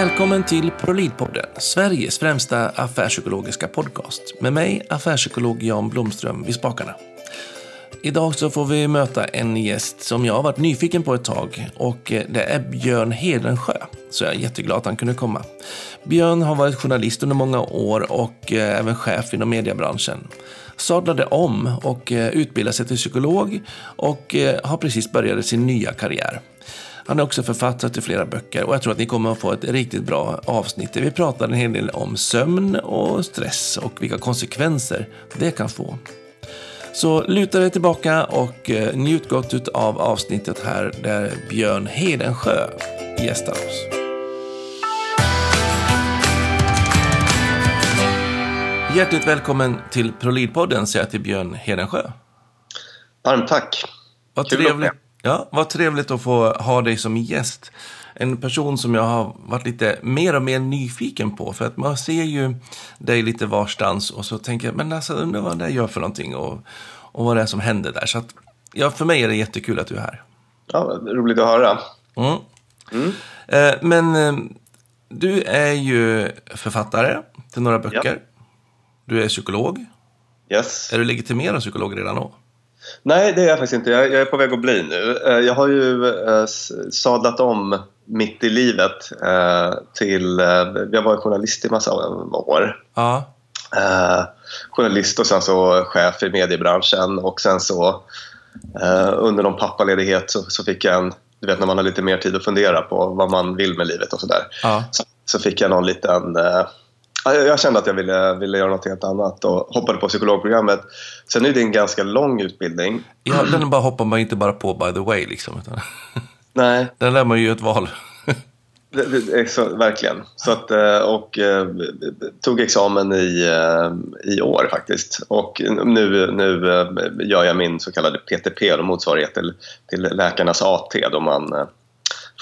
Välkommen till ProLead-podden, Sveriges främsta affärspsykologiska podcast. Med mig, affärspsykolog Jan Blomström vid spakarna. Idag så får vi möta en gäst som jag har varit nyfiken på ett tag och eh, det är Björn Hedensjö. Så jag är jätteglad att han kunde komma. Björn har varit journalist under många år och eh, även chef inom mediebranschen. Sadlade om och eh, utbildade sig till psykolog och har precis börjat sin nya karriär. Han är också författare till flera böcker och jag tror att ni kommer att få ett riktigt bra avsnitt vi pratar en hel del om sömn och stress och vilka konsekvenser det kan få. Så luta dig tillbaka och eh, njut gott av avsnittet här där Björn Hedensjö gästar oss. Hjärtligt välkommen till ProLead-podden säger jag till Björn Hedensjö. Varmt tack. Vad Kul trevligt, ja, vad trevligt att få ha dig som gäst. En person som jag har varit lite mer och mer nyfiken på. För att man ser ju dig lite varstans och så tänker jag, men alltså undrar vad det gör för någonting och, och vad det är som händer där. Så att, ja, för mig är det jättekul att du är här. Ja, roligt att höra. Mm. Mm. Eh, men eh, du är ju författare till några böcker. Ja. Du är psykolog. Yes. Är du legitimerad psykolog redan då? Nej, det är jag faktiskt inte. Jag, jag är på väg att bli nu. Eh, jag har ju eh, sadlat om mitt i livet eh, till... Jag var journalist i massa år. Ja. Journalist och sen så chef i mediebranschen och sen så under någon pappaledighet så, så fick jag en du vet när man har lite mer tid att fundera på vad man vill med livet och sådär. Ja. Så, så, fick jag någon liten jag kände att jag ville, ville göra något helt annat och hoppade på psykologprogrammet. Sen är det en ganska lång utbildning. Ja, den bara hoppar man inte bara på by the way liksom. Utan... Nej. Den lär man ju ett val. Det, det, så, verkligen. Så att, eh, och eh, tog examen i, eh, i år faktiskt. Och nu, nu gör jag min så kallade PTP, motsvarighet till, till läkarnas AT då man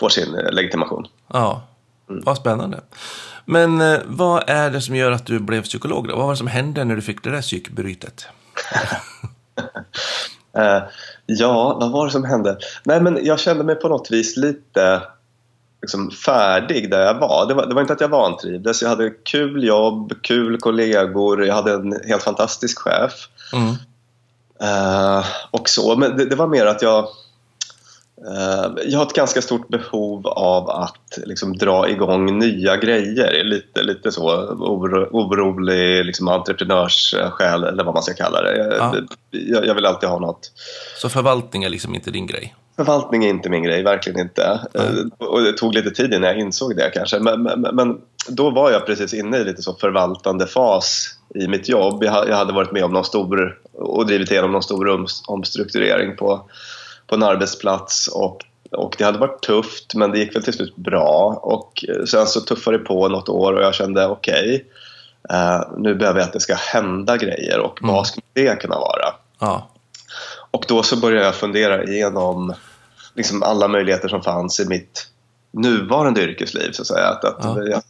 får sin legitimation. Ja, mm. vad spännande. Men eh, vad är det som gör att du blev psykolog? Då? Vad var det som hände när du fick det där psykbrytet? eh, ja, vad var det som hände? Nej, men jag kände mig på något vis lite liksom, färdig där jag var. Det, var. det var inte att jag vantrivdes. Jag hade kul jobb, kul kollegor, jag hade en helt fantastisk chef. Mm. Eh, och så, men det, det var mer att jag jag har ett ganska stort behov av att liksom dra igång nya grejer. Lite, lite så oro, orolig liksom entreprenörssjäl eller vad man ska kalla det. Ja. Jag, jag, vill alltid ha något. Så förvaltning är liksom inte din grej? Förvaltning är inte min grej, verkligen inte. Mm. Och det tog lite tid innan jag insåg det kanske. Men, men, men, då var jag precis inne i lite så förvaltande fas i mitt jobb. Jag, jag hade varit med om någon stor och drivit igenom någon stor omstrukturering på på en arbetsplats och, och det hade varit tufft men det gick väl till slut bra och sen så tuffade det på något år och jag kände okej okay, uh, nu behöver jag att det ska hända grejer och mm. vad skulle det kunna vara? Ja. Och då så började jag fundera igenom liksom alla möjligheter som fanns i mitt nuvarande yrkesliv så att säga. Att, att ja. jag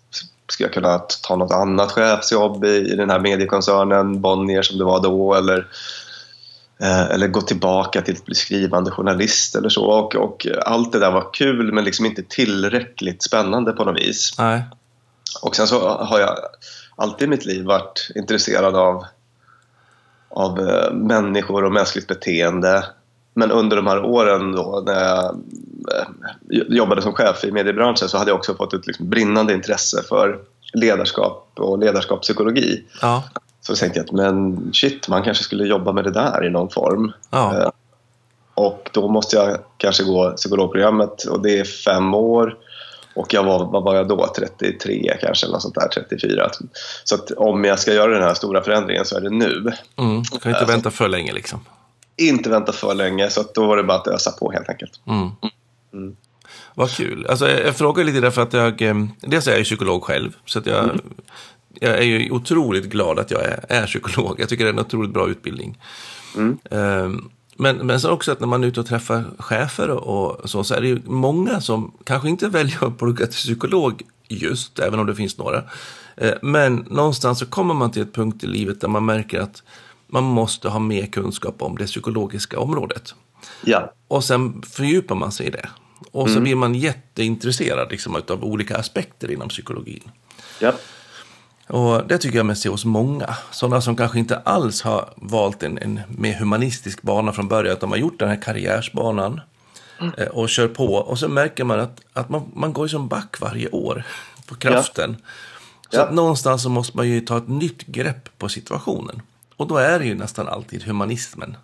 skulle kunna ta något annat chefsjobb i, i den här mediekoncernen, Bonnier som det var då eller Eh, eller gå tillbaka till att bli skrivande journalist eller så. Och, och, allt det där var kul men liksom inte tillräckligt spännande på något vis. Nej. Och sen så har jag alltid i mitt liv varit intresserad av, av eh, människor och mänskligt beteende. Men under de här åren då när jag eh, jobbade som chef i mediebranschen så hade jag också fått ett liksom brinnande intresse för ledarskap och ledarskapspsykologi. Ja. Så tänkte jag att men shit, man kanske skulle jobba med det där i någon form. Ja. Eh, och då måste jag kanske gå psykologprogrammet och det är fem år. Och jag var, vad var jag då? 33 kanske, eller något sånt där, 34. Så att om jag ska göra den här stora förändringen så är det nu. Mm, kan inte äh, vänta för länge liksom. Inte vänta för länge, så då var det bara att ösa på helt enkelt. Mm. Mm. Vad kul. Alltså, jag, jag frågar lite därför att jag, eh, dels är jag psykolog själv, så att jag mm jag är ju otroligt glad att jag är, är psykolog. Jag tycker det är en otroligt bra utbildning. Mm. Um, men, men så också att när man är ute och träffar chefer och så, så är det ju många som kanske inte väljer att plugga till psykolog just, även om det finns några. Uh, men någonstans så kommer man till ett punkt i livet där man märker att man måste ha mer kunskap om det psykologiska området. Ja. Och sen fördjupar man sig i det. Och så blir man jätteintresserad liksom, av olika aspekter inom psykologin. Ja. Och det tycker jag mig se hos många. Sådana som kanske inte alls har valt en, en mer humanistisk bana från början, utan de har gjort den här karriärsbanan eh, och kör på. Och så märker man att, att man, man går som back varje år på kraften. Så Ja. att någonstans så måste man ju ta ett nytt grepp på situationen. Och då är det ju nästan alltid humanismen.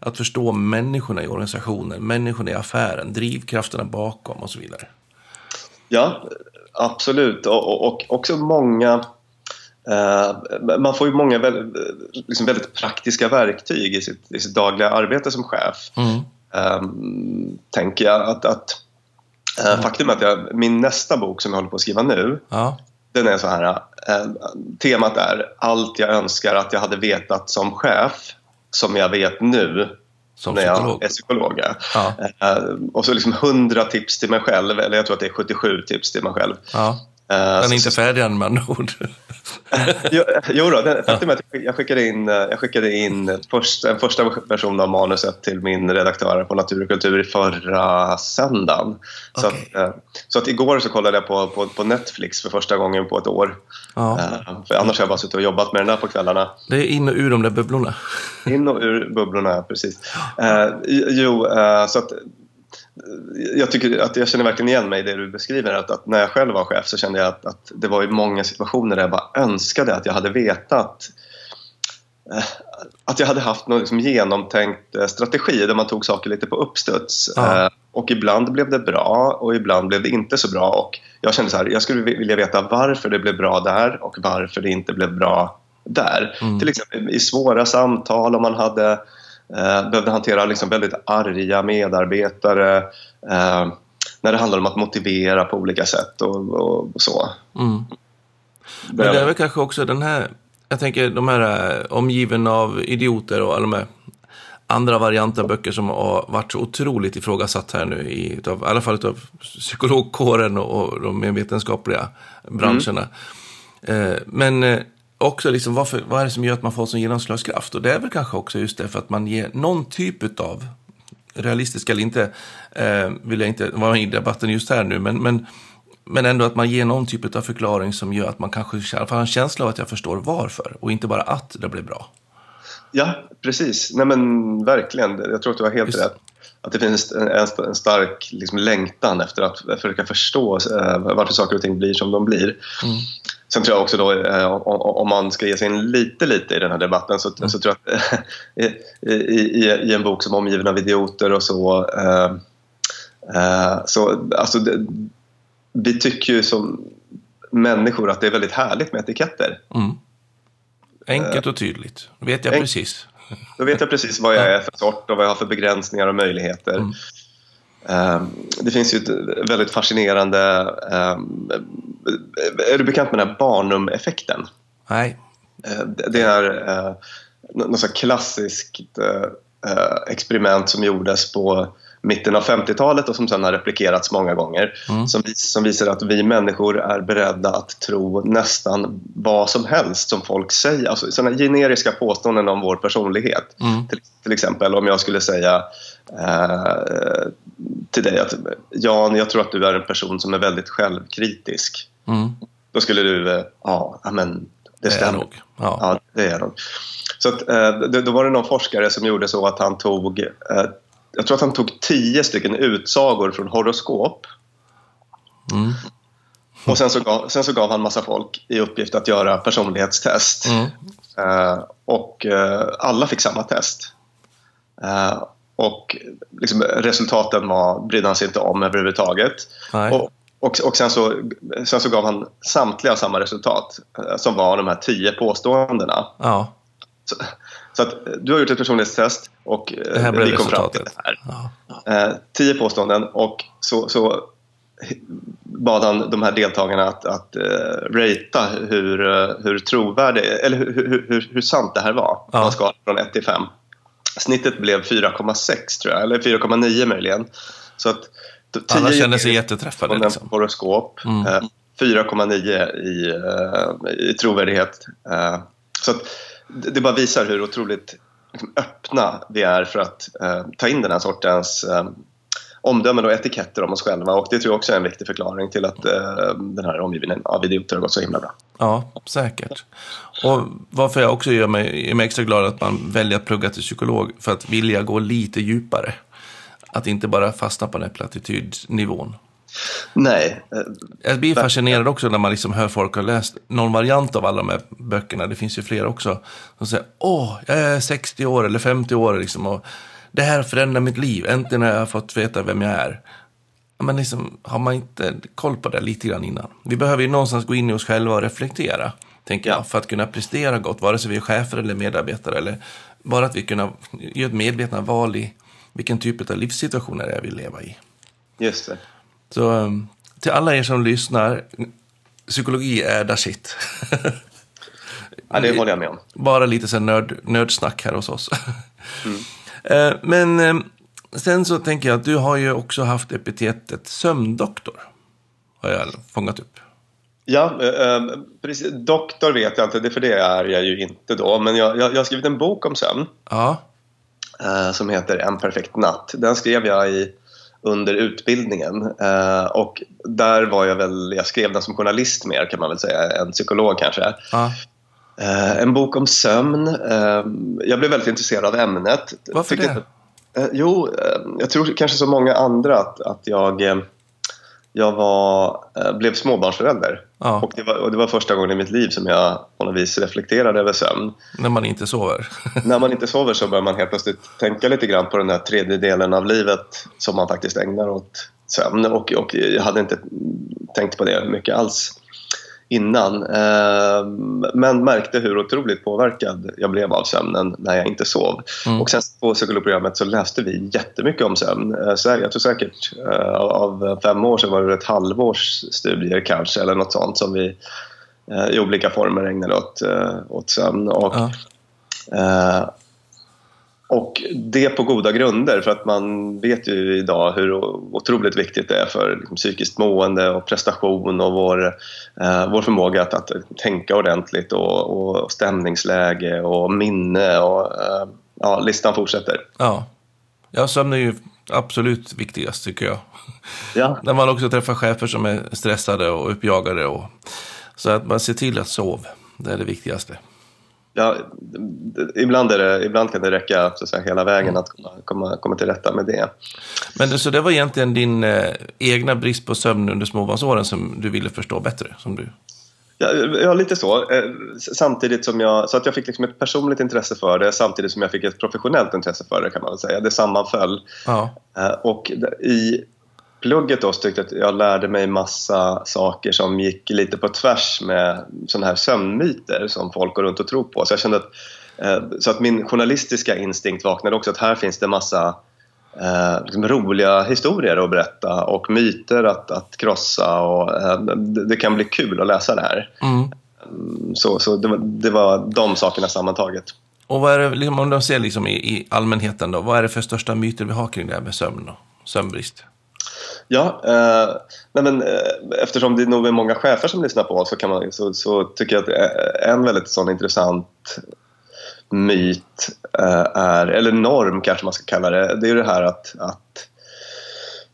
Att förstå människorna i organisationen, människorna i affären, drivkrafterna bakom och så vidare. Ja, absolut. Och, och, och också många... Eh, man får ju många väldigt, liksom väldigt praktiska verktyg i sitt, i sitt dagliga arbete som chef. Mm. Ehm, tänker jag att... att eh, Faktum är att jag, min nästa bok som jag håller på att skriva nu Ja, den är så här. Eh, temat är allt jag önskar att jag hade vetat som chef som jag vet nu som när jag psykolog. är psykolog. ja. Eh, och så liksom 100 tips till mig själv, eller jag tror att det är 77 tips till mig själv. ja. Eh, Den är så- inte färdig än med andra ord. Jo, jo då, faktum är att jag skickade in, eh, jag skickade in först, en första version av manuset till min redaktör på Natur och kultur i förra söndagen. Så, Okej. att, eh, så att igår så kollade jag på, på, på Netflix för första gången på ett år. Ja. Eh, För annars har jag bara suttit och jobbat med den där på kvällarna. Det är in och ur de där bubblorna. In och ur bubblorna, precis. Eh, jo, eh, så att eh, jag, tycker att jag känner verkligen igen mig i det du beskriver. Att, att när jag själv var chef så kände jag att, att det var i många situationer där jag bara önskade att jag hade vetat eh, att jag hade haft någon liksom genomtänkt eh, strategi där man tog saker lite på uppstuds. Ja. Eh, Och ibland blev det bra och ibland blev det inte så bra. Och jag kände så här, jag skulle vilja veta varför det blev bra där och varför det inte blev bra där. Mm. Till exempel i svåra samtal om man hade eh, behövde hantera liksom väldigt arga medarbetare eh, när det handlar om att motivera på olika sätt och, och, och så. Mm. Men det är väl kanske också den här, jag tänker de här eh, omgiven av idioter och alla de här andra varianter av böcker som har varit så otroligt ifrågasatt här nu, i, utav, i alla fall av psykologkåren och, och de mer vetenskapliga branscherna. Eh, men eh, också liksom, varför, vad är det som gör att man får sån genomslagskraft? Och det är väl kanske också just det för att man ger någon typ av realistisk eller inte, eh, vill jag inte vara i debatten just här nu, men, men, men ändå att man ger någon typ av förklaring som gör att man kanske har en känsla av att jag förstår varför och inte bara att det blev bra. Ja, precis. Nej men verkligen. Jag tror att du har helt Just. rätt. Att det finns en, en, en stark liksom, längtan efter att försöka förstå eh, varför saker och ting blir som de blir. Mm. Sen tror jag också då, eh, om, man ska ge sig in lite, lite i den här debatten så, Mm. så tror jag att i, i, i en bok som Omgiven av idioter och så, eh, eh, så alltså, det, vi tycker ju som människor att det är väldigt härligt med etiketter. Mm. Enkelt och tydligt. vet jag precis. Då vet jag precis vad jag är för sort och vad jag har för begränsningar och möjligheter. Mm. Ehm, Det finns ju ett väldigt fascinerande... ehm, Är du bekant med den här Barnum-effekten? Nej. Eh, det- är eh, nå- något klassiskt eh, eh, experiment som gjordes på mitten av 50-talet och som sedan har replikerats många gånger. Mm. Som, som visar att vi människor är beredda att tro nästan vad som helst som folk säger. Alltså sådana generiska påståenden om vår personlighet. Mm. Till, till exempel om jag skulle säga eh, till dig att Jan, jag tror att du är en person som är väldigt självkritisk. Mm. Då skulle du, eh, ja, men det Det är stämmer. nog. Ja. Ja, det är nog. Så att, eh, det- då var det någon forskare som gjorde så att han tog, eh, jag tror att han tog tio stycken utsagor från horoskop Mm. och sen så, gav, sen så gav han massa folk i uppgift att göra personlighetstest. Mm. Eh, och eh, alla fick samma test. Eh, och liksom, resultaten var, brydde han sig inte om överhuvudtaget. Nej. Och, och, och sen, så, sen så gav han samtliga samma resultat som var de här tio påståendena. Ja. Så, så att eh, du har gjort ett personlighetstest och eh, Det här blev vi kom fram till det här. Ja. Eh, tio påståenden och så, så bad han de här deltagarna att, att uh, ratea hur, hur trovärdig, eller hur, hur, hur, hur sant det här var. Ja. En skala från 1 till 5. Snittet blev 4,6 tror jag, eller 4,9 möjligen. Så att Alla kände sig jätteträffade. Liksom. horoskop. Mm. Eh, 4,9 i, eh, i trovärdighet. Eh, så att det det bara visar hur otroligt liksom, öppna vi är för att eh, ta in den här sortens eh, omdömen och etiketter om oss själva och det tror jag också är en viktig förklaring till att eh, den här omgivningen av idioter har gått så himla bra. Ja, säkert. Och varför jag också gör mig, är mig extra glad att man väljer att plugga till psykolog för att vilja gå lite djupare. Att inte bara fastna på den här plattitydnivån. Nej. Jag blir fascinerad också när man liksom hör folk har läst någon variant av alla de här böckerna. Det finns ju fler också. Som säger, åh, jag är 60 år eller 50 år liksom. Och det här förändrar mitt liv. Äntligen har jag fått veta vem jag är. Men liksom, har man inte koll på det lite grann innan? Vi behöver ju någonstans gå in i oss själva och reflektera, tänker jag, för att kunna prestera gott, vare sig vi är chefer eller medarbetare, eller bara att vi kunna göra ett medvetna val i vilken typ av livssituationer det är vi lever i. Just det. Så um, till alla er som lyssnar, psykologi är da shit. Ja, det håller jag med om. Bara lite så nörd, nördsnack här hos oss. Mm. Eh, men eh, sen så tänker jag att du har ju också haft epitetet sömndoktor. Har jag fångat upp. Ja, eh, precis. Doktor vet jag inte, för det är jag ju inte då. Men jag, jag, jag har skrivit en bok om sömn. Ja. Som heter En perfekt natt. Den skrev jag i under utbildningen. Eh, och där var jag väl, jag skrev den som journalist mer kan man väl säga, en psykolog kanske. Ja. Eh, en bok om sömn. Eh, jag blev väldigt intresserad av ämnet. Varför det? Eh, jo, jag tror kanske som många andra att, att jag jag var, blev småbarnsförälder. Ja. Och, det var, och det var första gången i mitt liv som jag på något vis reflekterade över sömn. När man inte sover? När man inte sover så börjar man helt plötsligt tänka lite grann på den här tredje delen av livet som man faktiskt ägnar åt sömn. Och, och jag hade inte tänkt på det mycket alls innan. Eh, men märkte hur otroligt påverkad jag blev av sömnen när jag inte sov. Mm. Och sen på psykologprogrammet så läste vi jättemycket om sömn. Eh, jag tror säkert eh, av fem år så var det ett halvårs studier kanske eller något sånt som vi i olika former ägnade åt, åt sömn. Och, ja. Och det på goda grunder för att man vet ju idag hur otroligt viktigt det är för liksom, psykiskt mående och prestation och vår, eh, vår förmåga att, att tänka ordentligt och, och stämningsläge och minne och eh, ja, listan fortsätter. Ja. ja, sömn är ju absolut viktigast tycker jag. Ja. När man också träffar chefer som är stressade och uppjagade. Och, så att man ser till att sova, det är det viktigaste ja, ibland, är det, ibland kan det räcka så att säga, hela vägen att komma, komma, komma till rätta med det. Men det, så det var egentligen din eh, egna brist på sömn under småbarnsåren som du ville förstå bättre? Som du... Ja, ja, lite så. Eh, samtidigt som jag, så att jag fick liksom ett personligt intresse för det samtidigt som jag fick ett professionellt intresse för det kan man väl säga. Det sammanföll. Ja. Eh, och i plugget då tyckte jag att jag lärde mig massa saker som gick lite på tvärs med sådana här sömnmyter som folk går runt och tror på. Så jag kände att, eh, så att min journalistiska instinkt vaknade också att här finns det massa eh, liksom roliga historier att berätta och myter att, att krossa och eh, det, kan bli kul att läsa det här. Mm. Så, så det, var, det var de sakerna sammantaget. Och vad är det, liksom, om du ser liksom i, i allmänheten då, vad är det för största myter vi har kring det här med sömn och sömnbrist? Ja, eh, nej men, eh, eftersom det nog är många chefer som lyssnar på oss så, kan man, så, så tycker jag att eh, en väldigt sån intressant myt eh, är, eller norm kanske man ska kalla det, det är det här att, att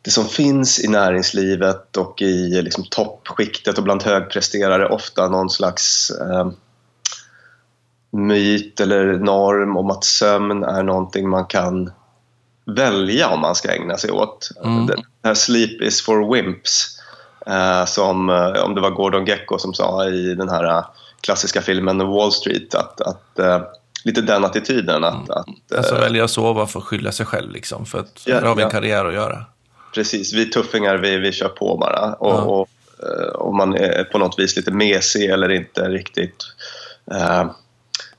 det som finns i näringslivet och i liksom, toppskiktet och bland högpresterare ofta någon slags eh, myt eller norm om att sömn är någonting man kan välja om man ska ägna sig åt. Mm. Det här Sleep is for wimps. Eh, som, eh, om det var Gordon Gecko som sa i den här eh, klassiska filmen Wall Street att, att lite den attityden att... att alltså välja att sova för att skylla sig själv liksom, för att ja, har vi en karriär att göra. Precis, vi tuffingar vi, vi kör på bara. Och, ja. och om man är på något vis lite mesig eller inte riktigt eh,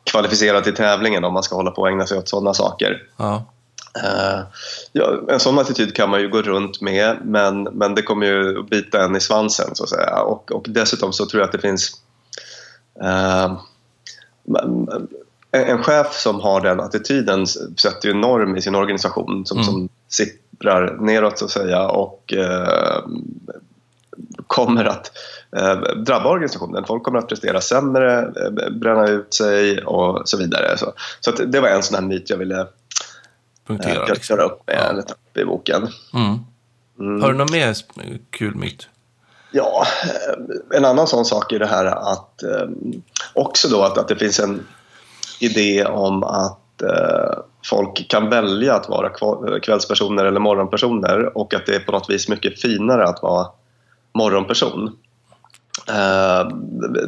kvalificerad till tävlingen om man ska hålla på och ägna sig åt sådana saker. Ja. Uh, ja, en sån attityd kan man ju gå runt med men, men det kommer ju att bita en i svansen så att säga. Och, och dessutom så tror jag att det finns uh, en chef som har den attityden sätter ju norm i sin organisation som, mm. som sipprar neråt så att säga och uh, kommer att drabba organisationen. Folk kommer att prestera sämre, bränna ut sig och så vidare. Så, så det var en sån här myt jag ville punktera. Jag liksom. upp med ja. en etapp i boken. Mm. Mm. Har du någon mer kul myt? Ja, eh, en annan sån sak är det här att eh, också då att, att det finns en idé om att eh, folk kan välja att vara kvällspersoner eller morgonpersoner och att det är på något vis mycket finare att vara morgonperson. Eh,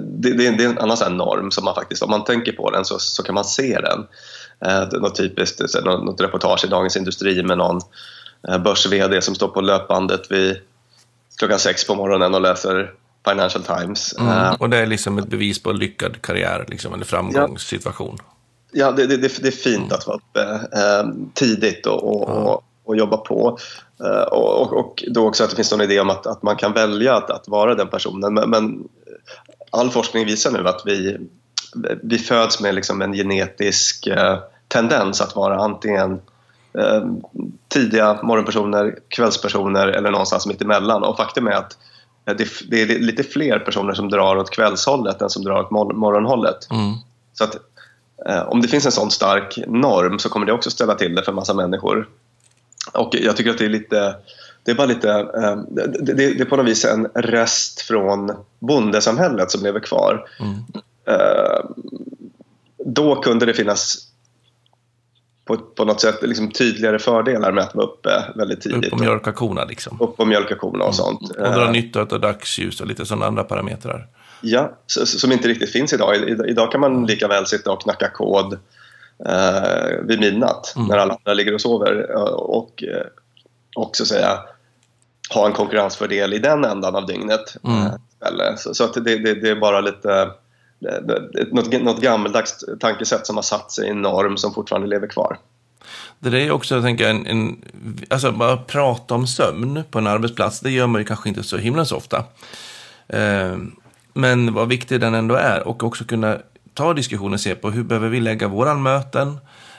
det, är en annan norm som man faktiskt, om man tänker på den så, så kan man se den. Eh, något typiskt, något reportage i Dagens Industri med någon eh, börs-VD som står på löpbandet vid klockan sex på morgonen och läser Financial Times. Mm. Uh, och det är liksom ett bevis på lyckad karriär, liksom, eller framgångssituation. Ja, ja det, det, det, är fint mm. att vara uppe uh, tidigt och, och, mm. och, och, jobba på. Uh, och, och då också att det finns någon idé om att, att man kan välja att, att vara den personen. Men, men, all forskning visar nu att vi, vi föds med liksom en genetisk tendens att vara antingen eh, tidiga morgonpersoner, kvällspersoner eller någonstans mitt emellan. Och faktum är att eh, det, är lite fler personer som drar åt kvällshållet än som drar åt morgonhållet. Mm. Så att eh, om det finns en sån stark norm så kommer det också ställa till det för massa människor. Och jag tycker att det är lite det är bara lite, eh, det, det, är på något vis en rest från bondesamhället som lever kvar. Mm. Eh, då kunde det finnas på, på något sätt liksom tydligare fördelar med att vara uppe väldigt tidigt. Upp och mjölka korna liksom. Upp och mjölka korna och sånt. Mm. Och dra nytta av dagsljus och lite sådana andra parametrar. Ja, som inte riktigt finns idag. Idag kan man lika väl sitta och knacka kod eh, vid midnatt mm. när alla andra ligger och sover och, eh, och så att säga ha en konkurrensfördel i den ändan av dygnet. Mm. Eh, så, så att det, det, det är bara lite Eh, något, något gammeldags tankesätt som har satt sig i en norm som fortfarande lever kvar. Det är också, jag tänker, en, en, alltså bara prata om sömn på en arbetsplats, det gör man ju kanske inte så himla så ofta. Eh, men vad viktig den ändå är och också kunna ta diskussionen och se på hur behöver vi lägga våra möten.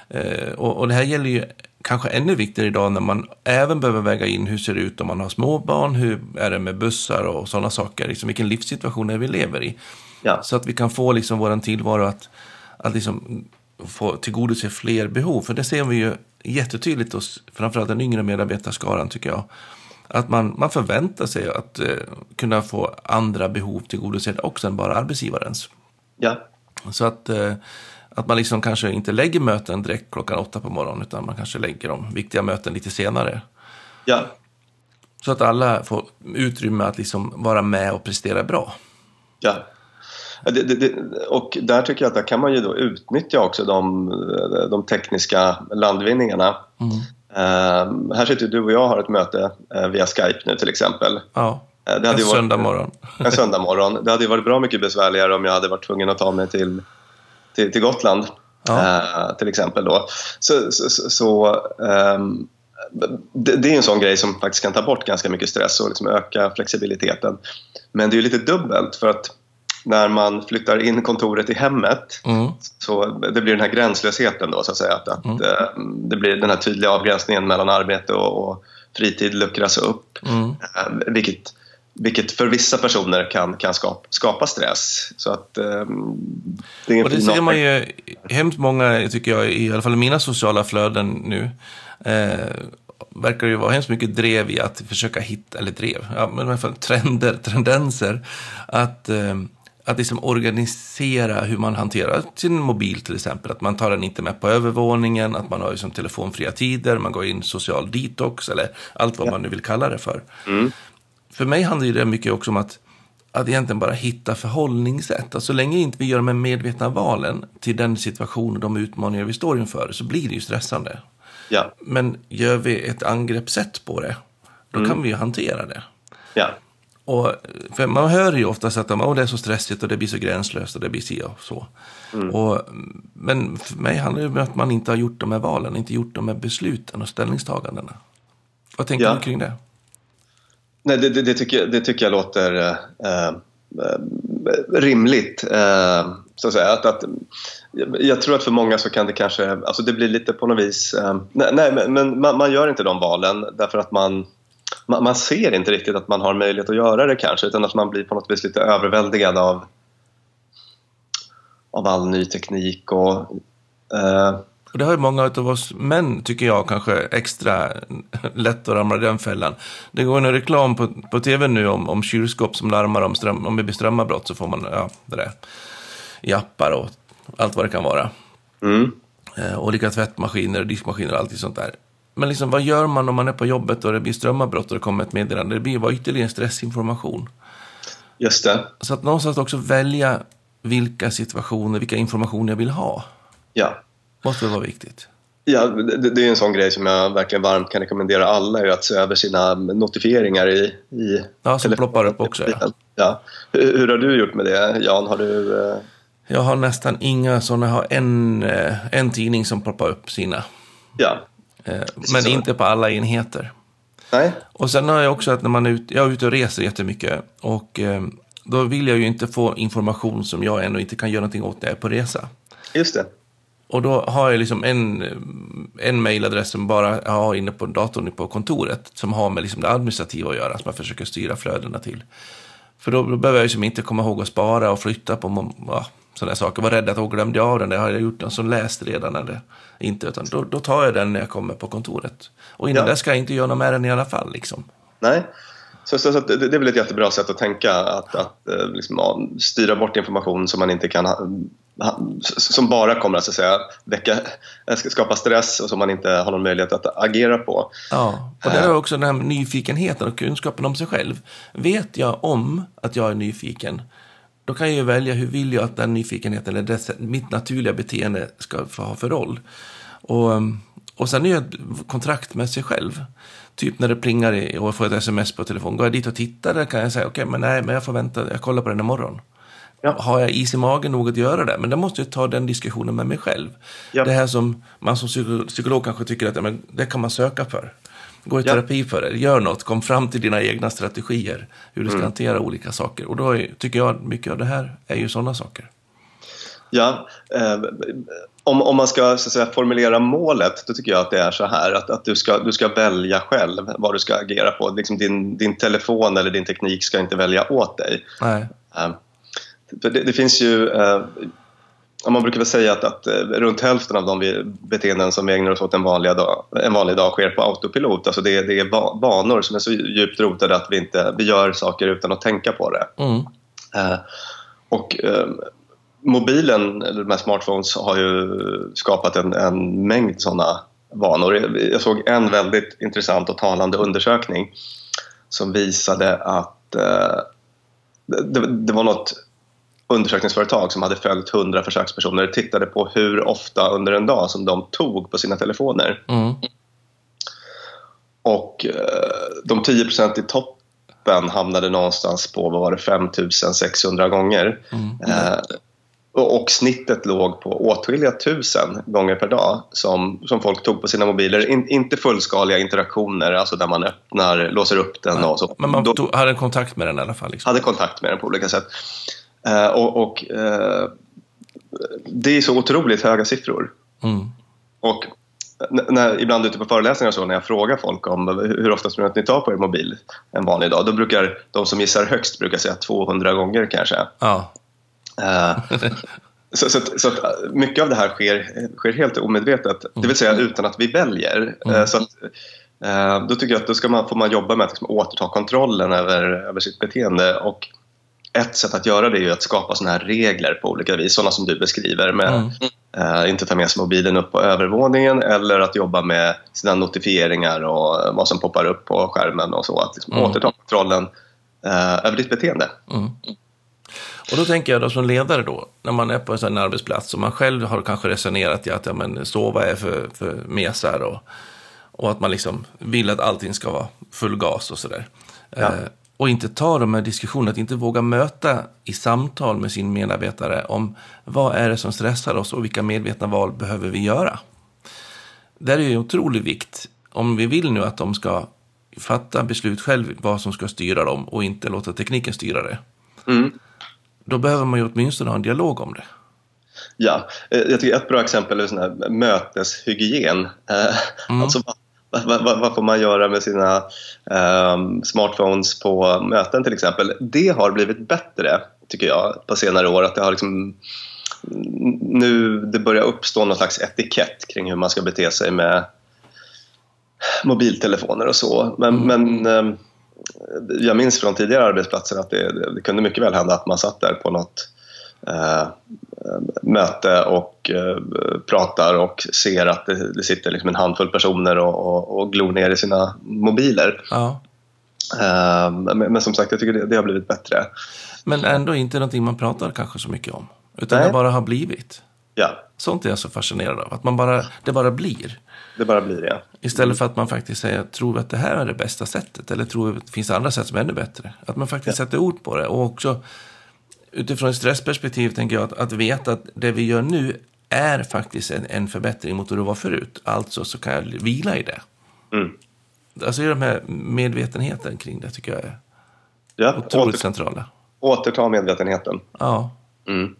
Eh, och, och, det här gäller ju kanske ännu viktigare idag när man även behöver väga in hur ser det ut om man har småbarn, hur är det med bussar och sådana saker, liksom vilken livssituation är vi lever i. Ja. Så att vi kan få liksom vår tillvaro att, att liksom få tillgodose fler behov. För det ser vi ju jättetydligt hos framförallt den yngre medarbetarskaran tycker jag. Att man, man förväntar sig att eh, kunna få andra behov tillgodosedda också än bara arbetsgivarens. Ja. Så att, eh, att man liksom kanske inte lägger möten direkt klockan åtta på morgonen utan man kanske lägger de viktiga möten lite senare. Ja. Så att alla får utrymme att liksom vara med och prestera bra. Ja. Det, det, och där tycker jag att där kan man ju då utnyttja också de, de tekniska landvinningarna. Mm. Uh, här sitter du och jag har ett möte uh, via Skype nu till exempel. Ja, uh, det hade en söndag morgon. en söndag morgon. Det hade ju varit bra mycket besvärligare om jag hade varit tvungen att ta mig till, till, till Gotland. Ja. Uh, till exempel då. Så, så, så, um, det, det, är en sån grej som faktiskt kan ta bort ganska mycket stress och liksom öka flexibiliteten. Men det är lite dubbelt för att när man flyttar in kontoret i hemmet mm. så det blir den här gränslösheten då så att säga. Att, att mm. Eh, det blir den här tydliga avgränsningen mellan arbete och, och fritid luckras upp. Mm. Eh, vilket, vilket för vissa personer kan, kan skapa, skapa stress. Så att, um, det, och det ser man ju hemskt många, tycker jag, i alla fall i mina sociala flöden nu. Eh, verkar ju vara hemskt mycket drev i att försöka hitta, eller drev, ja, men i alla fall trender, tendenser. Att eh, att liksom organisera hur man hanterar sin mobil till exempel. Att man tar den inte med på övervåningen, att man har liksom telefonfria tider, man går in social detox eller allt vad ja. man nu vill kalla det för. Mm. För mig handlar det mycket också om att, att egentligen bara hitta förhållningssätt. Alltså, så länge inte vi gör de medvetna valen till den situation och de utmaningar vi står inför så blir det ju stressande. Ja. Men gör vi ett angreppssätt på det, då mm. kan vi ju hantera det. Ja. Och, man hör ju oftast att oh, det är så stressigt och det blir så gränslöst och det blir si och så. Mm. Och, men för mig handlar det om att man inte har gjort de här valen, inte gjort de här besluten och ställningstagandena. Vad tänker ja. du kring det? Nej, det, det, det, tycker, det tycker jag låter äh, äh, rimligt. Äh, så att säga. Att, att, jag tror att för många så kan det kanske, alltså det blir lite på något vis, nej, nej men man, man, gör inte de valen därför att man man, man, ser inte riktigt att man har möjlighet att göra det kanske utan att man blir på något vis lite överväldigad av, av all ny teknik och eh, Och det har ju många av oss män, tycker jag, kanske extra lätt att ramla i den fällan. Det går en reklam på, på tv nu om, om kylskåp som larmar om, ström, om det blir strömavbrott så får man ja, det där i appar och allt vad det kan vara. Mm. Eh, olika tvättmaskiner, diskmaskiner och allt sånt där. Men liksom, vad gör man om man är på jobbet och det blir strömavbrott och det kommer ett meddelande? Det blir bara ytterligare stressinformation. Just det. Så att någonstans också välja vilka situationer, vilka information jag vill ha. Ja. Måste vara viktigt. Ja, det, det är en sån grej som jag verkligen varmt kan rekommendera alla, är att se över sina notifieringar i, i Ja, som ploppar upp också. Ja. Ja. Hur, hur har du gjort med det, Jan? Har du... eh, Jag har nästan inga sådana, jag har en, eh, en tidning som ploppar upp sina. Ja. Eh, Men Så. inte på alla enheter. Nej? Och sen har jag också att när man är ute, jag är ute och reser jättemycket. Och eh, då vill jag ju inte få information som jag ändå inte kan göra någonting åt när jag är på resa. Just det. Och då har jag liksom en, en mailadress som bara jag har inne på datorn på kontoret. Som har med liksom det administrativa att göra, som jag försöker styra flödena till. För då, då behöver jag liksom inte komma ihåg att spara och flytta på ja, sådana saker. Var rädd att jag glömde jag av den, det har jag gjort den som läst redan eller inte. Utan då, då tar jag den när jag kommer på kontoret. Och innan Ja. dess ska jag inte göra något med den i alla fall. Liksom. Nej. Så, så, så det, det är väl ett jättebra sätt att tänka, att, att eh, liksom, styra bort information som man inte kan som bara kommer att, så att säga, väcka, eh, skapa stress och som man inte har någon möjlighet att agera på. Ja, och där är också den här nyfikenheten och kunskapen om sig själv. Vet jag om att jag är nyfiken, då kan jag ju välja hur vill jag att den nyfikenheten eller dess, mitt naturliga beteende ska få ha för roll. Och, och sen är det ett kontrakt med sig själv. Typ när det plingar och jag får ett sms på telefon. Går jag dit och tittar där kan jag säga okej, men nej, men jag får vänta, jag kollar på den imorgon. Ja. Har jag is i magen nog att göra det? Men då måste jag ta den diskussionen med mig själv. Ja. Det här som man som psyko- psykolog kanske tycker att ja, men det kan man söka för. Gå i Ja. terapi för det, gör något, kom fram till dina egna strategier. Hur du ska hantera olika saker. Och då är, tycker jag att mycket av det här är ju sådana saker. Ja, eh, om, om man ska så säga, formulera målet, då tycker jag att det är så här att, att du, ska, du ska välja själv vad du ska agera på. Liksom din, din telefon eller din teknik ska inte välja åt dig. Nej. Eh, för det, det finns ju... Eh, man brukar väl säga att, att eh, runt hälften av de beteenden som vi ägnar oss åt en, vanliga dag, en vanlig dag sker på autopilot. Alltså det, det är va- vanor som är så djupt rotade att vi, inte, vi gör saker utan att tänka på det. Mm. Eh, och eh, mobilen, eller de här smartphones, har ju skapat en, en mängd sådana vanor. Jag- Jag såg en väldigt intressant och talande undersökning som visade att eh, det, det var något undersökningsföretag som hade följt 100 försökspersoner tittade på hur ofta under en dag som de tog på sina telefoner. Mm. Och eh, de 10% i toppen hamnade någonstans på vad var det, 5600 gånger. Eh, och, och snittet låg på åtskilliga tusen gånger per dag som, som folk tog på sina mobiler. In, inte fullskaliga interaktioner, alltså där man öppnar, låser upp den och så. Men man tog, hade kontakt med den i alla fall. Liksom. hade kontakt med den på olika sätt. Eh, och och eh, det är så otroligt höga siffror. Mm. Och när, ibland ute på föreläsningar så, när jag frågar folk om hur ofta tror ni att ni tar på er mobil en vanlig dag, då brukar de som gissar högst brukar säga 200 gånger kanske. Ja. Eh, så, så, att, så att mycket av det här sker, sker helt omedvetet, det vill säga utan att vi väljer. Eh, Så att, då tycker jag att då ska man, får man jobba med att liksom återta kontrollen över, över sitt beteende. Och ett sätt att göra det är att skapa såna här regler på olika vis, sådana som du beskriver. Med, Mm. eh, inte ta med sig mobilen upp på övervåningen eller att jobba med sina notifieringar och vad som poppar upp på skärmen och så. Att liksom Mm. återta kontrollen eh, över ditt beteende. Mm. Och då tänker jag då som ledare då, när man är på en sån här arbetsplats och man själv har kanske resonerat i att ja, men, sova är för, för mesar och, och att man liksom vill att allting ska vara full gas och sådär. Ja. Eh, och inte ta de här diskussionerna, att inte våga möta i samtal med sin medarbetare om vad är det som stressar oss och vilka medvetna val behöver vi göra. Där är ju en otrolig vikt, om vi vill nu att de ska fatta beslut själv vad som ska styra dem och inte låta tekniken styra det. Mm. Då behöver man ju åtminstone ha en dialog om det. Ja, eh, jag tycker ett bra exempel är sån här möteshygien. Eh, Mm. Alltså, vad, vad, får man göra med sina ehm, smartphones på möten till exempel? Det har blivit bättre, tycker jag, på senare år. Att det har liksom, nu det börjar uppstå någon slags etikett kring hur man ska bete sig med mobiltelefoner och så. Men, men eh, jag minns från tidigare arbetsplatser att det, det, det kunde mycket väl hända att man satt där på något eh, möte och eh, pratar och ser att det, sitter liksom en handfull personer och, och, och glor ner i sina mobiler. Ja. Eh, men, som sagt, jag tycker det, det, har blivit bättre. Men ändå inte någonting man pratar kanske så mycket om. Utan Nej. det bara har blivit. Ja. Sånt är jag så fascinerad av. Att man bara, det bara blir. Det bara blir det. Istället för att man faktiskt säger, tror vi att det här är det bästa sättet? Eller tror vi att det finns andra sätt som är ännu bättre? Att man faktiskt ja. sätter ord på det. Och också utifrån ett stressperspektiv tänker jag att, att veta att det vi gör nu är faktiskt en, en förbättring mot hur det var förut. Alltså så kan jag vila i det. Mm. Alltså den här medvetenheten kring det tycker jag är ja, otroligt åter, centrala. Återta medvetenheten. Ja. Mm.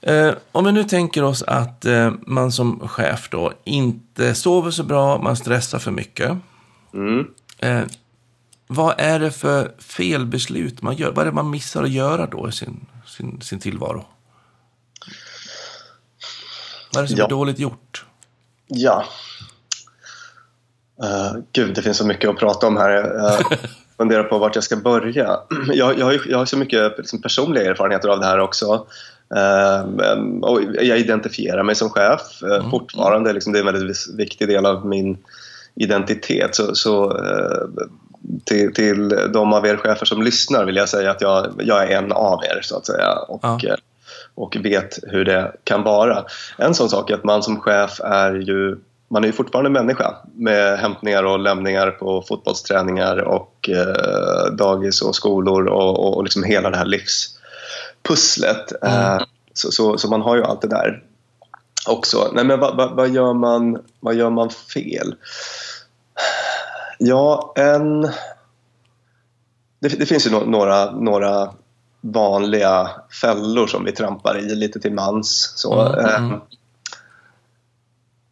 Eh, om vi nu tänker oss att eh, man som chef då inte sover så bra, man stressar för mycket. Mm. Eh, vad är det för felbeslut man gör? Vad är det man missar att göra då i sin, sin, sin tillvaro? Vad är det som ja. är dåligt gjort? Ja. Uh, gud, det finns så mycket att prata om här. Jag funderar på vart jag ska börja. Jag, jag, har, jag har så mycket liksom, personliga erfarenheter av det här också. Uh, och jag identifierar mig som chef uh, mm. fortfarande. Liksom, det är en väldigt viktig del av min identitet. Så, så till, till de av er chefer som lyssnar vill jag säga att jag, jag är en av er så att säga och, ja. Eh, och vet hur det kan vara. En sån sak är att man som chef är ju man är ju fortfarande människa med hämtningar och lämningar på fotbollsträningar och eh, dagis och skolor och, och, och liksom hela det här livspusslet. Mm. Eh, så, så, så, man har ju allt det där också. Nej, men vad, vad, vad, gör, man, vad gör man fel? Ja, en... Det, det finns ju no några, några vanliga fällor som vi trampar i lite till mans. Så, mm, eh.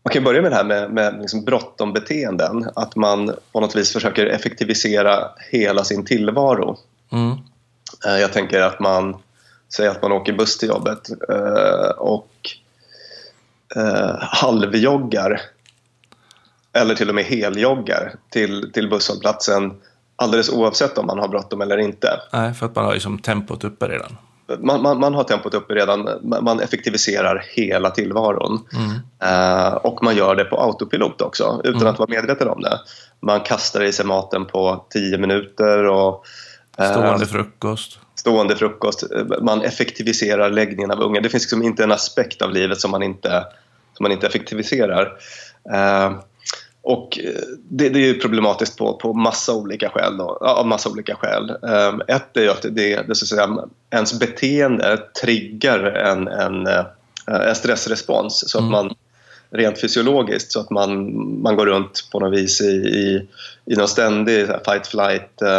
Man kan börja med det här med, med liksom bråttom-beteenden. Att man på något vis försöker effektivisera hela sin tillvaro. Mm. Eh, jag tänker att man säger att man åker buss till jobbet eh, och eh, halvjoggar eller till och med heljoggar till, till busshållplatsen alldeles oavsett om man har bråttom eller inte. Nej, för att man har liksom tempot uppe redan. Man, man, man, har tempot uppe redan. Man effektiviserar hela tillvaron. Mm. Uh, och man gör det på autopilot också, utan mm. att vara medveten om det. Man kastar i sig maten på tio minuter. Och, uh, stående frukost. Stående frukost. Man effektiviserar läggningen av unga. Det finns liksom inte en aspekt av livet som man inte, som man inte effektiviserar. Uh, och eh, det, det, är problematiskt på, på massa olika skäl. Då, av massa olika skäl. Um, ett är ju att det, det, så att säga, ens beteende triggar en, en, eh, en stressrespons. Så att mm. man rent fysiologiskt så att man, man går runt på något vis i, i, i någon ständig fight flight uh,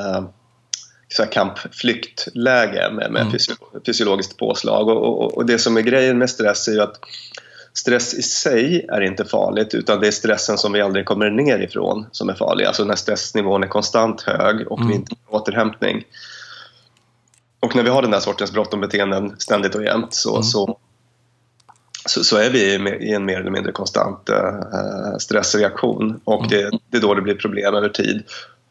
uh, kampflyktläge med, med mm. fysiologiskt påslag. Och, och, och, det som är grejen med stress är ju att stress i sig är inte farligt utan det är stressen som vi aldrig kommer ner ifrån som är farlig. Alltså när stressnivån är konstant hög och mm. vi inte har återhämtning. Och när vi har den där sortens bråttom-beteenden ständigt och jämt så, mm. så, så, så, är vi i en mer eller mindre konstant uh, stressreaktion och mm. det, det är då det blir problem över tid.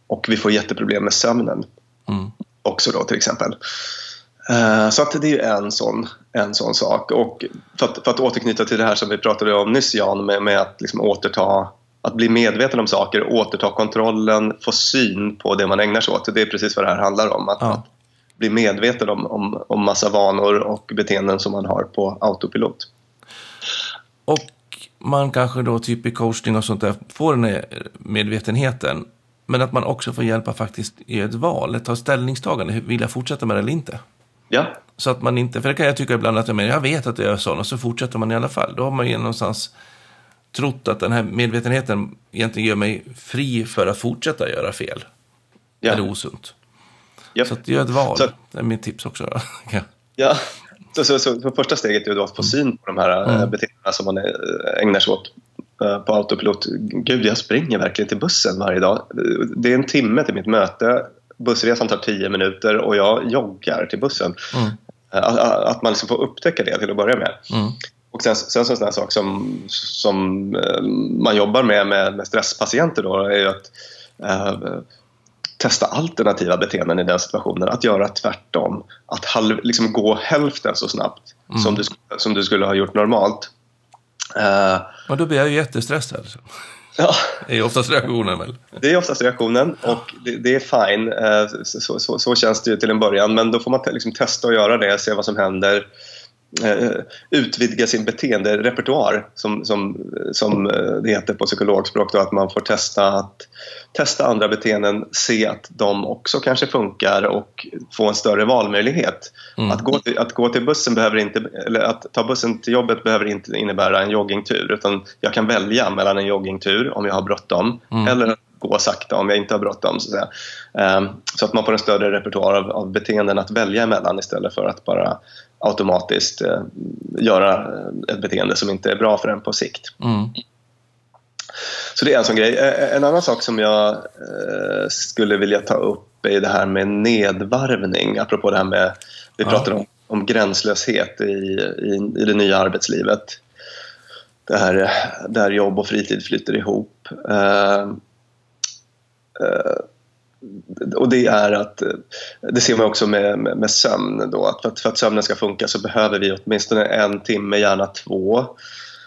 Och vi får jätteproblem med sömnen mm. också då till exempel. Uh, så att det är en sån en sån sak. Och för att, för att återknyta till det här som vi pratade om nyss Jan med, med att liksom återta att bli medveten om saker, återta kontrollen, få syn på det man ägnar sig åt. Det är precis vad det här handlar om. Att, ja. att bli medveten om, om, om massa vanor och beteenden som man har på autopilot. Och man kanske då typ i coachning och sånt där får den här medvetenheten. Men att man också får hjälpa faktiskt i ett val, ett ta ställningstagande. Vill jag fortsätta med det eller inte? Ja. Så att man inte, för det kan jag tycka ibland att jag, men jag vet att jag är sån och så fortsätter man i alla fall. Då har man ju någonstans trott att den här medvetenheten egentligen gör mig fri för att fortsätta göra fel. Ja. Eller osunt. Yep. Så att gör ett val. Så, det är mitt tips också. ja, så, så, så, så, första steget är då att få syn på de här eh, mm. beteendena som man eh, ägnar sig åt eh, på autopilot. Gud, jag springer verkligen till bussen varje dag. Det är en timme till mitt möte bussresan tar tio minuter och jag joggar till bussen. Mm. Att, att man liksom får upptäcka det till att börja med. Mm. Och sen, sen så en sån här sak som, som eh, man jobbar med, med med stresspatienter då, är att eh, testa alternativa beteenden i den situationen. Att göra tvärtom. Att halv, liksom gå hälften så snabbt Mm. som, du, som du skulle ha gjort normalt. Eh, Och då blir jag ju jättestressad. Ja, Det är oftast reaktionen väl? det är oftast reaktionen och det, det är fine. Eh, så, så, så känns det ju till en början. Men då får man liksom testa att göra det, se vad som händer. Eh, utvidga sin beteenderepertoar som, som, som eh, det heter på psykologspråk. Då, att man får testa att testa andra beteenden, se att de också kanske funkar och få en större valmöjlighet. Mm. Att, gå till, att gå till bussen behöver inte, eller att ta bussen till jobbet behöver inte innebära en joggingtur utan jag kan välja mellan en joggingtur om jag har bråttom Mm. eller gå sakta om jag inte har bråttom. Så, att. Ehm, så att man får en större repertoar av, av beteenden att välja emellan istället för att bara automatiskt eh, göra eh, ett beteende som inte är bra för en på sikt. Mm. Så det är en sån grej. Eh, En annan sak som jag skulle vilja ta upp är det här med nedvarvning. Apropå det här med, vi Ja. pratar om, om gränslöshet i, i, i det nya arbetslivet. Det här där jobb och fritid flyter ihop. Eh, eh, och det är att, det ser man också med, med, med sömn då, att för, att för att sömnen ska funka så behöver vi åtminstone en timme, gärna två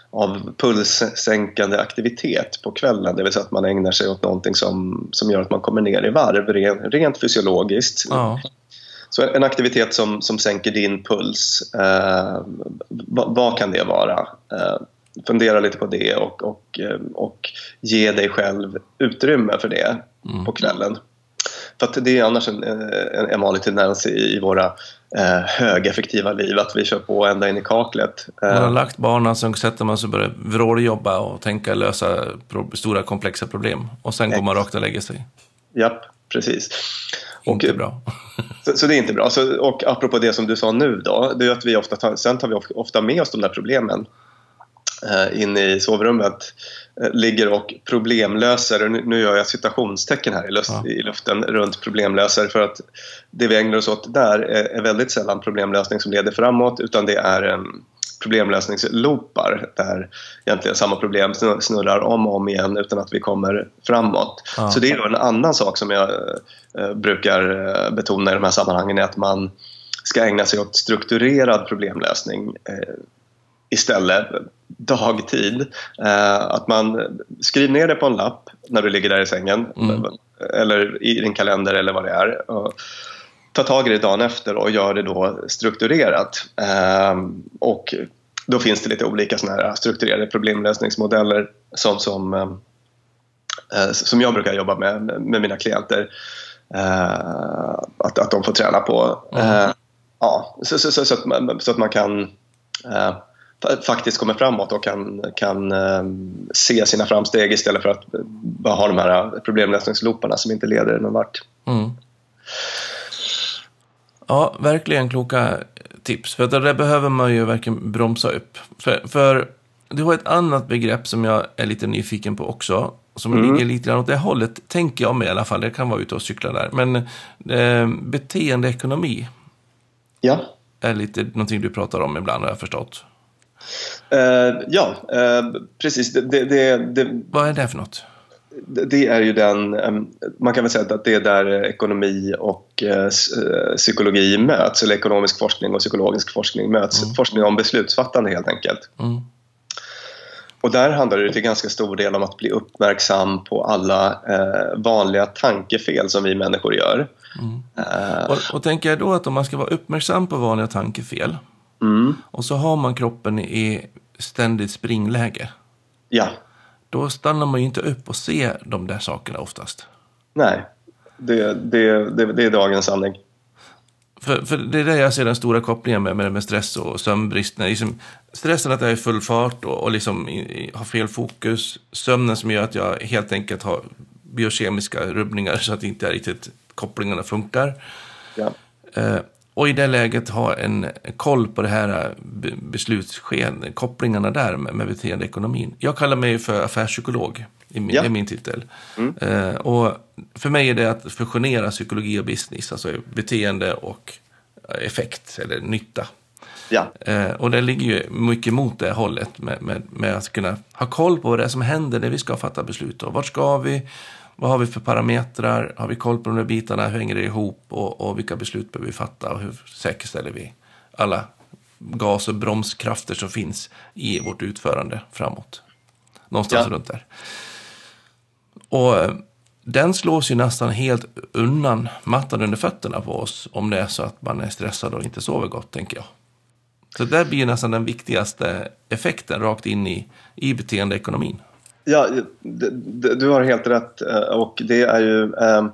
av pulssänkande aktivitet på kvällen. Det vill säga att man ägnar sig åt någonting som, som gör att man kommer ner i varv rent, rent fysiologiskt. Ja. Så en aktivitet som, som sänker din puls, eh, vad, vad kan det vara? Eh, fundera lite på det och, och, eh, och ge dig själv utrymme för det Mm. på kvällen. För att det är annars en, en, en vanlig tendens i, i våra eh, högeffektiva liv att vi kör på ända in i kaklet. Man har Eh, lagt banan, sen sätter man sig och börjar vråljobba och tänka lösa pro- stora komplexa problem. Och sen går man rakt och lägger sig. japp, precis. Och, Inte bra. Så, så det är inte bra. Så, och apropå det som du sa nu då, det är att vi ofta tar, sen tar vi of- ofta med oss de där problemen eh, in i sovrummet, eh, ligger och problemlöser. Och nu, gör jag citationstecken här i, luften runt problemlöser för att det vi ägnar oss åt där är, väldigt sällan problemlösning som leder framåt utan det är en problemlösningsloopar där egentligen samma problem snur- snurrar om och om igen utan att vi kommer framåt. Ja. Så det är en annan sak som jag eh, brukar betona i de här sammanhangen är att man ska ägna sig åt strukturerad problemlösning istället dagtid. Eh, att man skriver ner det på en lapp när du ligger där i sängen Mm. eller i din kalender eller vad det är. Och ta tag i det dagen efter och gör det då strukturerat. Eh, och då finns det lite olika såna här strukturerade problemlösningsmodeller som, som, eh, som jag brukar jobba med med mina klienter. Att, att de får träna på. Mm. Ja, så, så, så, så, att man, så att man kan faktiskt komma framåt och kan, kan eh, se sina framsteg istället för att bara ha de här problemlösningslooparna som inte leder någon vart. Mm. Ja, verkligen kloka tips. För där behöver man ju verkligen bromsa upp. För, för du har ett annat begrepp som jag är lite nyfiken på också. Som Mm. ligger lite grann åt det hållet, tänker jag mig i alla fall. Det kan vara ute och cykla där. Men eh, beteendeekonomi Ja. är lite någonting du pratar om ibland, har jag förstått. Eh, ja, eh, precis. Det, det, det, Vad är det för något? det är ju den, man kan väl säga att det är där ekonomi och eh, psykologi möts, eller ekonomisk forskning och psykologisk forskning möts. Forskning om beslutsfattande helt enkelt. Mm. Och där handlar det till ganska stor del om att bli uppmärksam på alla eh, vanliga tankefel som vi människor gör. Eh, Och, och tänker jag då att om man ska vara uppmärksam på vanliga tankefel mm, och så har man kroppen i ständigt springläge. ja, Då stannar man ju inte upp och ser de där sakerna oftast. nej. Det, det, det, det är dagens sanning. För, för det är det jag ser den stora kopplingen med, med, med stress och sömnbrist. Liksom, stressen att jag är i full fart och, och liksom i, har fel fokus. Sömnen som gör att jag helt enkelt har biokemiska rubbningar så att inte riktigt kopplingarna funkar. Ja. Eh, och i det läget ha en koll på det här be- beslutsskeden, kopplingarna där med, med beteendeekonomin. Jag kallar mig för affärspsykolog, i min, Ja. är min titel. Eh, och för mig är det att fusionera psykologi och business, alltså beteende och effekt eller nytta. Ja. Eh, och det ligger ju mycket mot det hållet med, med, med att kunna ha koll på vad det är som händer när vi ska fatta beslut. Och vart ska vi? Vad har vi för parametrar? Har vi koll på de där bitarna? Hur hänger det ihop? Och, och vilka beslut behöver vi fatta? Och hur säkerställer vi alla gas och bromskrafter som finns i vårt utförande framåt? Någonstans Ja. runt där. Och eh, den slås ju nästan helt undan mattan under fötterna på oss om det är så att man är stressad och inte sover gott, tänker jag. Så det blir nästan den viktigaste effekten rakt in i, i beteendeekonomin. Ja, du har helt rätt. eh, Och det är ju eh,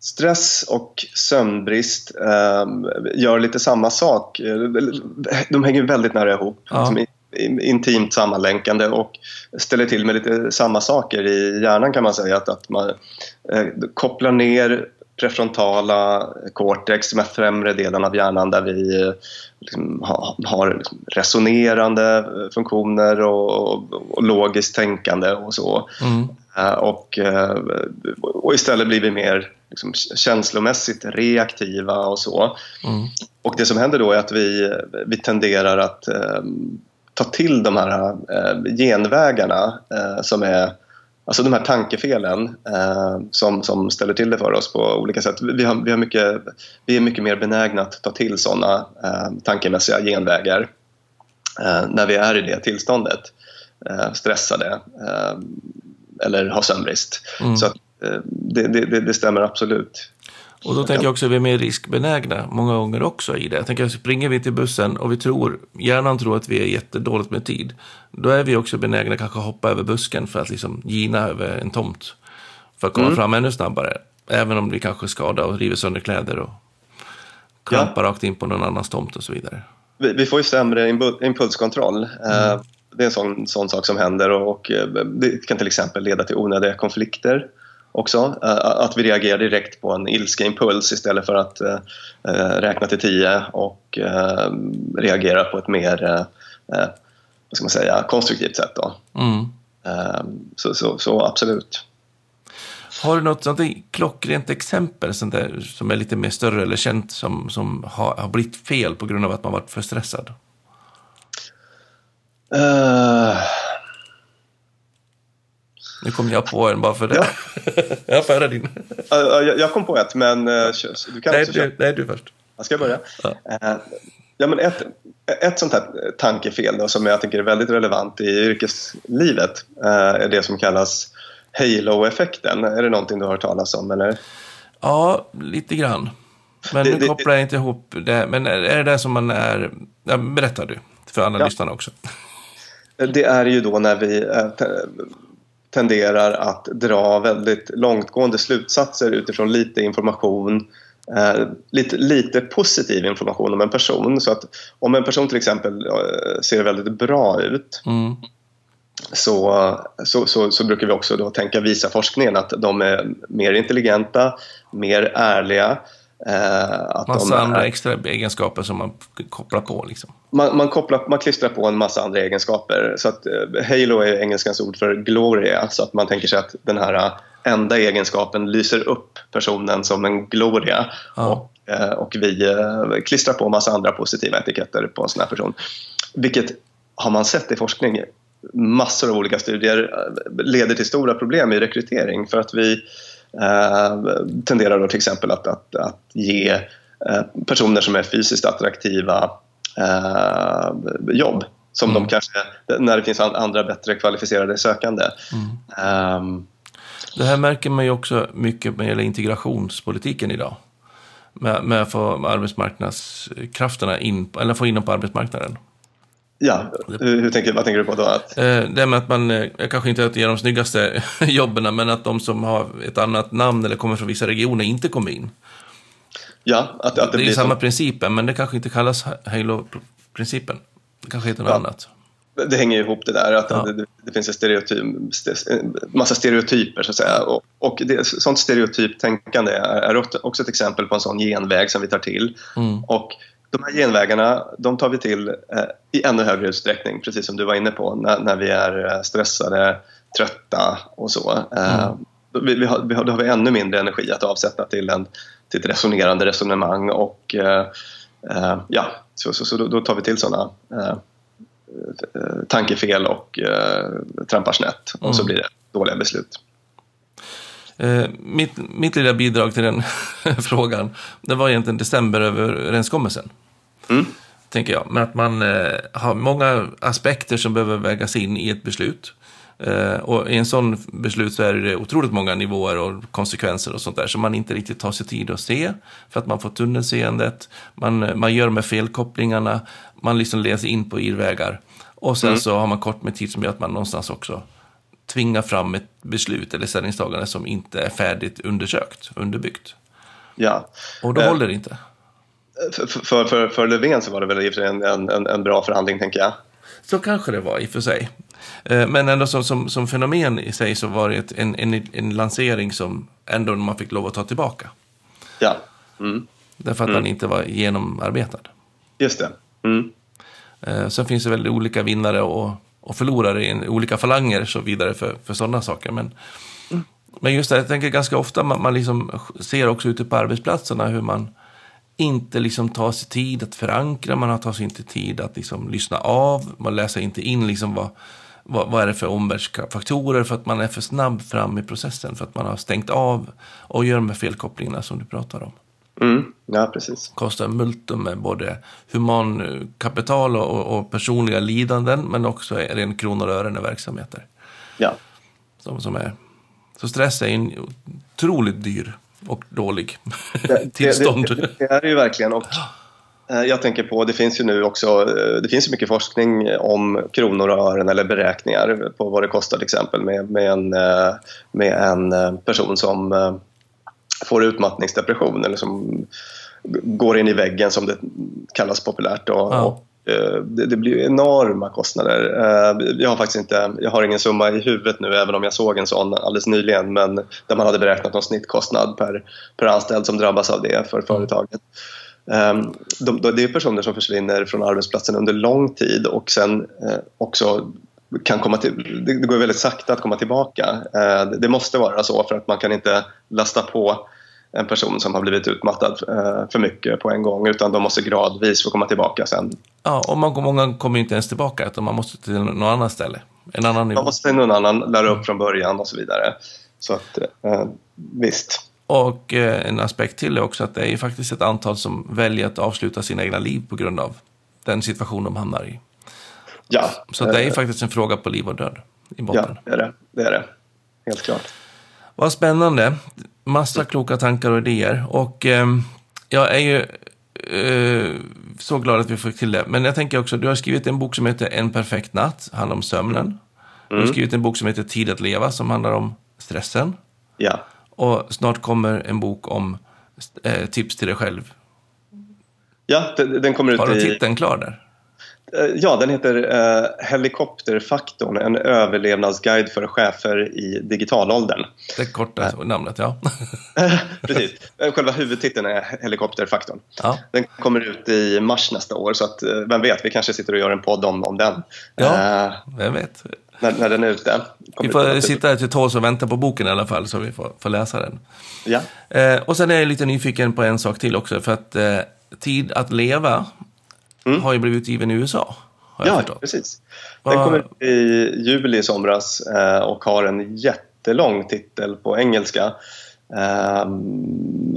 stress och sömnbrist eh, gör lite samma sak. De hänger väldigt nära ihop. Ja. Liksom intimt sammanlänkande och ställer till med lite samma saker i hjärnan kan man säga. Att, att man eh, kopplar ner prefrontala cortex, de här främre delarna av hjärnan där vi eh, liksom ha, har liksom resonerande funktioner och, och, och logiskt tänkande och så. Mm. Eh, Och, eh, och istället blir vi mer liksom, känslomässigt reaktiva och så. Mm. Och det som händer då är att vi, vi tenderar att eh, ta till de här eh, genvägarna eh, som är Alltså de här tankefelen eh, som, som ställer till det för oss på olika sätt. Vi, har, vi, har mycket, vi är mycket mer benägna att ta till sådana eh, tankemässiga genvägar eh, när vi är i det tillståndet. Eh, stressade eh, eller har sömnbrist. Mm. Så att, eh, det, det, det- det stämmer absolut. Och då tänker jag också att vi är mer riskbenägna många gånger också i det. Jag tänker, springer vi till bussen och vi tror, hjärnan tror att vi är jättedåligt med tid. Då är vi också benägna kanske att hoppa över busken för att liksom gina över en tomt. För att komma Mm. fram ännu snabbare. Även om vi kanske skadar och river sönder kläder och klampar rakt in på någon annans tomt och så vidare. Vi, vi får ju sämre impu- impulskontroll. Eh, Det är en sån, sån sak som händer och, och eh, det kan till exempel leda till onödiga konflikter också. Eh, Att vi reagerar direkt på en ilskeimpuls istället för att eh, eh, räkna till tio och reagera på ett mer vad ska man säga, konstruktivt sätt. Då. Mm. Så, så, så absolut. Har du något sånt klockrent exempel sånt där, som är lite mer större eller känt som, som har, har blivit fel på grund av att man varit för stressad? Eh, Nu kom jag på en bara för det. Ja. jag höra din. jag, jag kom på ett, men eh, du kan Nej också köra. nej, du först. Jag ska börja. Ja. Eh, Ja, men ett, ett sånt här tankefel då, som jag tycker är väldigt relevant i yrkeslivet eh, är det som kallas halo-effekten. Är det någonting du har hört talas om? Eller? Ja, lite grann. Men Det- nu kopplar jag inte ihop det. Men är det det som man är... Ja, berättar du för alla Ja. lyssnarna också. Det är ju då när vi tenderar att dra väldigt långtgående slutsatser utifrån lite information eh, lite, lite positiv information om en person. Så att om en person till exempel ser väldigt bra ut Mm. så, så, så, så brukar vi också då tänka visa forskningen att de är mer intelligenta, mer ärliga. Eh, Massa andra är, extra egenskaper som man kopplar på liksom. man, man, kopplar, man klistrar på en massa andra egenskaper. Så att, eh, halo är engelskans ord för gloria. Så att man tänker sig att den här eh, enda egenskapen lyser upp personen som en gloria. Ja. Och, eh, och vi eh, klistrar på en massa andra positiva etiketter på en sån här person. Vilket har man sett i forskning massor av olika studier eh, leder till stora problem i rekrytering för att vi tenderar då till exempel att, att, att ge eh, personer som är fysiskt attraktiva eh, jobb som Mm. de kanske, när det finns an- andra bättre kvalificerade sökande. Ehm, Det här märker man ju också mycket när det gäller integrationspolitiken idag. Med, med att få arbetsmarknadskrafterna in, eller få in dem på arbetsmarknaden. Ja, hur, hur tänker, vad tänker du på då? Att, Eh, det med att man, eh, kanske inte att ge de snyggaste jobben, men att de som har ett annat namn eller kommer från vissa regioner inte kommer in. ja, att, att Det, det, är samma som, principen, men det kanske inte kallas Halo-principen. Det kanske heter något Ja. annat. det hänger ju ihop det där. Att Ja. det, det finns en stereotyp, st- massa stereotyper så att säga. Och, och det, sånt stereotyptänkande är, är också ett exempel på en sån genväg som vi tar till. Mm. Och de här genvägarna de tar vi till eh, i ännu högre utsträckning, precis som du var inne på, när, när vi är eh, stressade, trötta och så. Eh, Mm. vi, vi, har, vi har, då har vi ännu mindre energi att avsätta till, en, till ett resonerande resonemang och eh, eh, ja, så, så, så då, då, tar vi till sådana eh, tankefel och trampar snett och mm. så blir det dåliga beslut. Eh, mitt, mitt lilla bidrag till den frågan, det var egentligen decemberöverenskommelsen. Mm. Tänker jag. Men att man eh, har många aspekter som behöver vägas in i ett beslut. Eh, och i en sån beslut så är det otroligt många nivåer och konsekvenser och sånt där som man inte riktigt tar sig tid att se för att man får tunnelseendet, man, man gör här felkopplingarna, man liksom läser in på irrvägar. Och sen mm. så har man kort med tid som gör att man någonstans också tvingar fram ett beslut eller ställningstagande som inte är färdigt undersökt, underbyggt. Ja. Och då eh, håller det inte. För, för, för, Löfven så var det väl en, en, en bra förhandling, tänker jag. Så kanske det var i och för sig. Eh, men ändå som, som, som fenomen i sig så var det en, en, en lansering som ändå man fick lov att ta tillbaka. Ja. Mm. Därför att mm. den inte var genomarbetad. Just det. Mm. Eh, sen finns det väl olika vinnare och, och förlorare i olika falanger så vidare för, för sådana saker. Men, mm. men just det, jag tänker ganska ofta man, man liksom ser också ute på arbetsplatserna hur man inte liksom tar sig tid att förankra, man tar sig inte tid att liksom lyssna av, man läser inte in liksom vad, vad, vad är det för omvärldsfaktorer för att man är för snabb fram i processen, för att man har stängt av och gör de här felkopplingarna som du pratar om. Mm, ja, precis. Kostar multum med både humankapital och, och personliga lidanden, men också ren kronor och ören i verksamheter. Ja. Som, som är, så stress är en otroligt dyr och dålig det, tillstånd. Det, det, det, är det ju verkligen. Och eh, jag tänker på, det finns ju nu också, eh, det finns mycket forskning om kronor och ören eller beräkningar på vad det kostar till exempel med, med, en, eh, med en person som får utmattningsdepression eller som går in i väggen som det kallas populärt. Och, ja. och Eh, det, det, blir enorma kostnader. Eh, jag har faktiskt inte, jag har ingen summa i huvudet nu även om jag såg en sån alldeles nyligen men där man hade beräknat någon snittkostnad per, per anställd som drabbas av det för företaget. Ehm, de, de, det är personer som försvinner från arbetsplatsen under lång tid och sen eh, också kan komma till, det går väldigt sakta att komma tillbaka. Det måste vara så för att man kan inte lasta på en person som har blivit utmattad eh, för mycket på en gång utan de måste gradvis få komma tillbaka sen. Ja, och man, många kommer inte ens tillbaka utan man måste till något annat ställe. En annan nivå. Man måste till någon annan, lära upp från början och så vidare. Så att, eh, visst. Och eh, en aspekt till är också att det är faktiskt ett antal som väljer att avsluta sina egna liv på grund av den situation de hamnar i. Ja. Så det är faktiskt en fråga på liv och död i botten. Ja, det är det. det, är det. Helt klart. Vad spännande. Massa kloka tankar och idéer. Och eh, jag är ju eh, så glad att vi får till det. Men jag tänker också, du har skrivit en bok som heter En perfekt natt, handlar om sömnen. Mm. Du har skrivit en bok som heter Tid att leva, som handlar om stressen. Ja. Och snart kommer en bok om eh, tips till dig själv. Ja, den, den kommer ut i... Har du titeln klar där? Eh, ja, den heter uh, Helikopterfaktorn, en överlevnadsguide för chefer i digitalåldern. Det korta uh, namnet, ja. Precis. Själva huvudtiteln är Helikopterfaktorn. Ja. Den kommer ut i mars nästa år, så att, vem vet, vi kanske sitter och gör en podd om, om den. Ja, vem vet. När, när den är ute. vi får ut sitta här till tåls och vänta på boken i alla fall, så vi får, får läsa den. Ja. och sen är jag lite nyfiken på en sak till också, för att Tid att leva mm. har ju blivit utgiven i USA. ja, förstått. precis. Den kom ut i juli i somras eh, och har en jättelång titel på engelska. Ehm,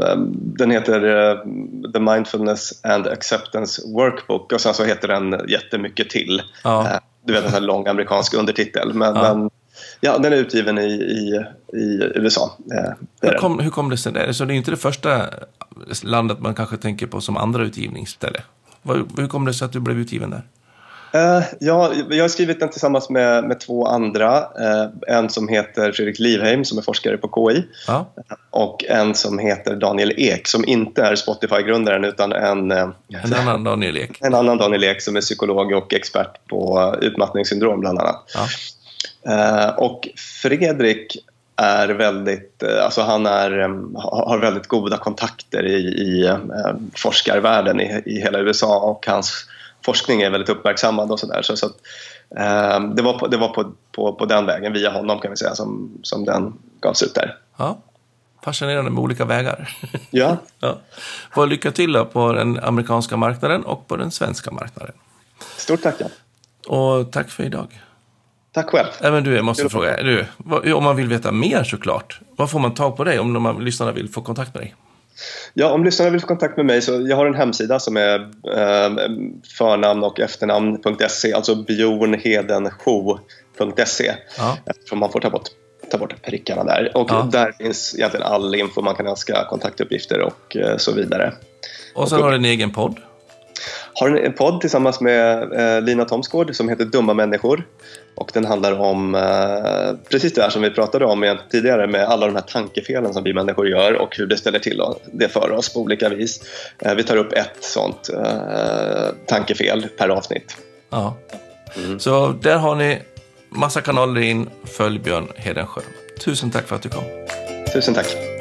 den heter eh, The Mindfulness and Acceptance Workbook och sen så heter den jättemycket till. Ja. Eh, du vet en sån här lång amerikansk undertitel. Men, ja. men ja, den är utgiven i, i, i USA. Hur kom, hur kom det sig? Där? Så det är inte det första landet man kanske tänker på som andra utgivningsställe? Hur kom det sig att du blev utgiven där? Uh, ja, jag har skrivit den tillsammans med, med två andra. Uh, en som heter Fredrik Livheim som är forskare på KI ja. och en som heter Daniel Ek som inte är Spotify-grundaren utan en, en annan Daniel Ek. En annan Daniel Ek som är psykolog och expert på utmattningssyndrom bland annat. Ja. och Fredrik är väldigt, alltså han är, har väldigt goda kontakter i, i forskarvärlden i, i hela USA och hans forskning är väldigt uppmärksammad och sådär. Så, så att, eh, det var, på, det var på, på, på den vägen, via honom kan vi säga, som, som den gavs ut där. Ja, fascinerande med olika vägar. Ja. ja. Lycka till då på den amerikanska marknaden och på den svenska marknaden. Stort tack. Ja. Och tack för idag. Tack själv. Även du, jag måste fråga, du, om man vill veta mer såklart, vad får man tag på dig om de lyssnarna vill få kontakt med dig? Ja, om lyssnarna vill få kontakt med mig så jag har en hemsida som är eh, förnamn och efternamn.se, alltså bjornhedensjo.se. Ja. Eftersom man får ta bort, ta bort prickarna där. Och ja. där finns egentligen all info man kan önska, kontaktuppgifter och eh, så vidare. Och sen och, har du en egen podd? Har en podd tillsammans med eh, Lina Thomsgård som heter Dumma människor. Och den handlar om eh, precis det här som vi pratade om tidigare med alla de här tankefelen som vi människor gör och hur det ställer till det för oss på olika vis. Eh, vi tar upp ett sånt tankefel per avsnitt. Ja. Mm. Så där har ni massa kanaler in. Följ Björn Hedensjö. Tusen tack för att du kom. Tusen tack.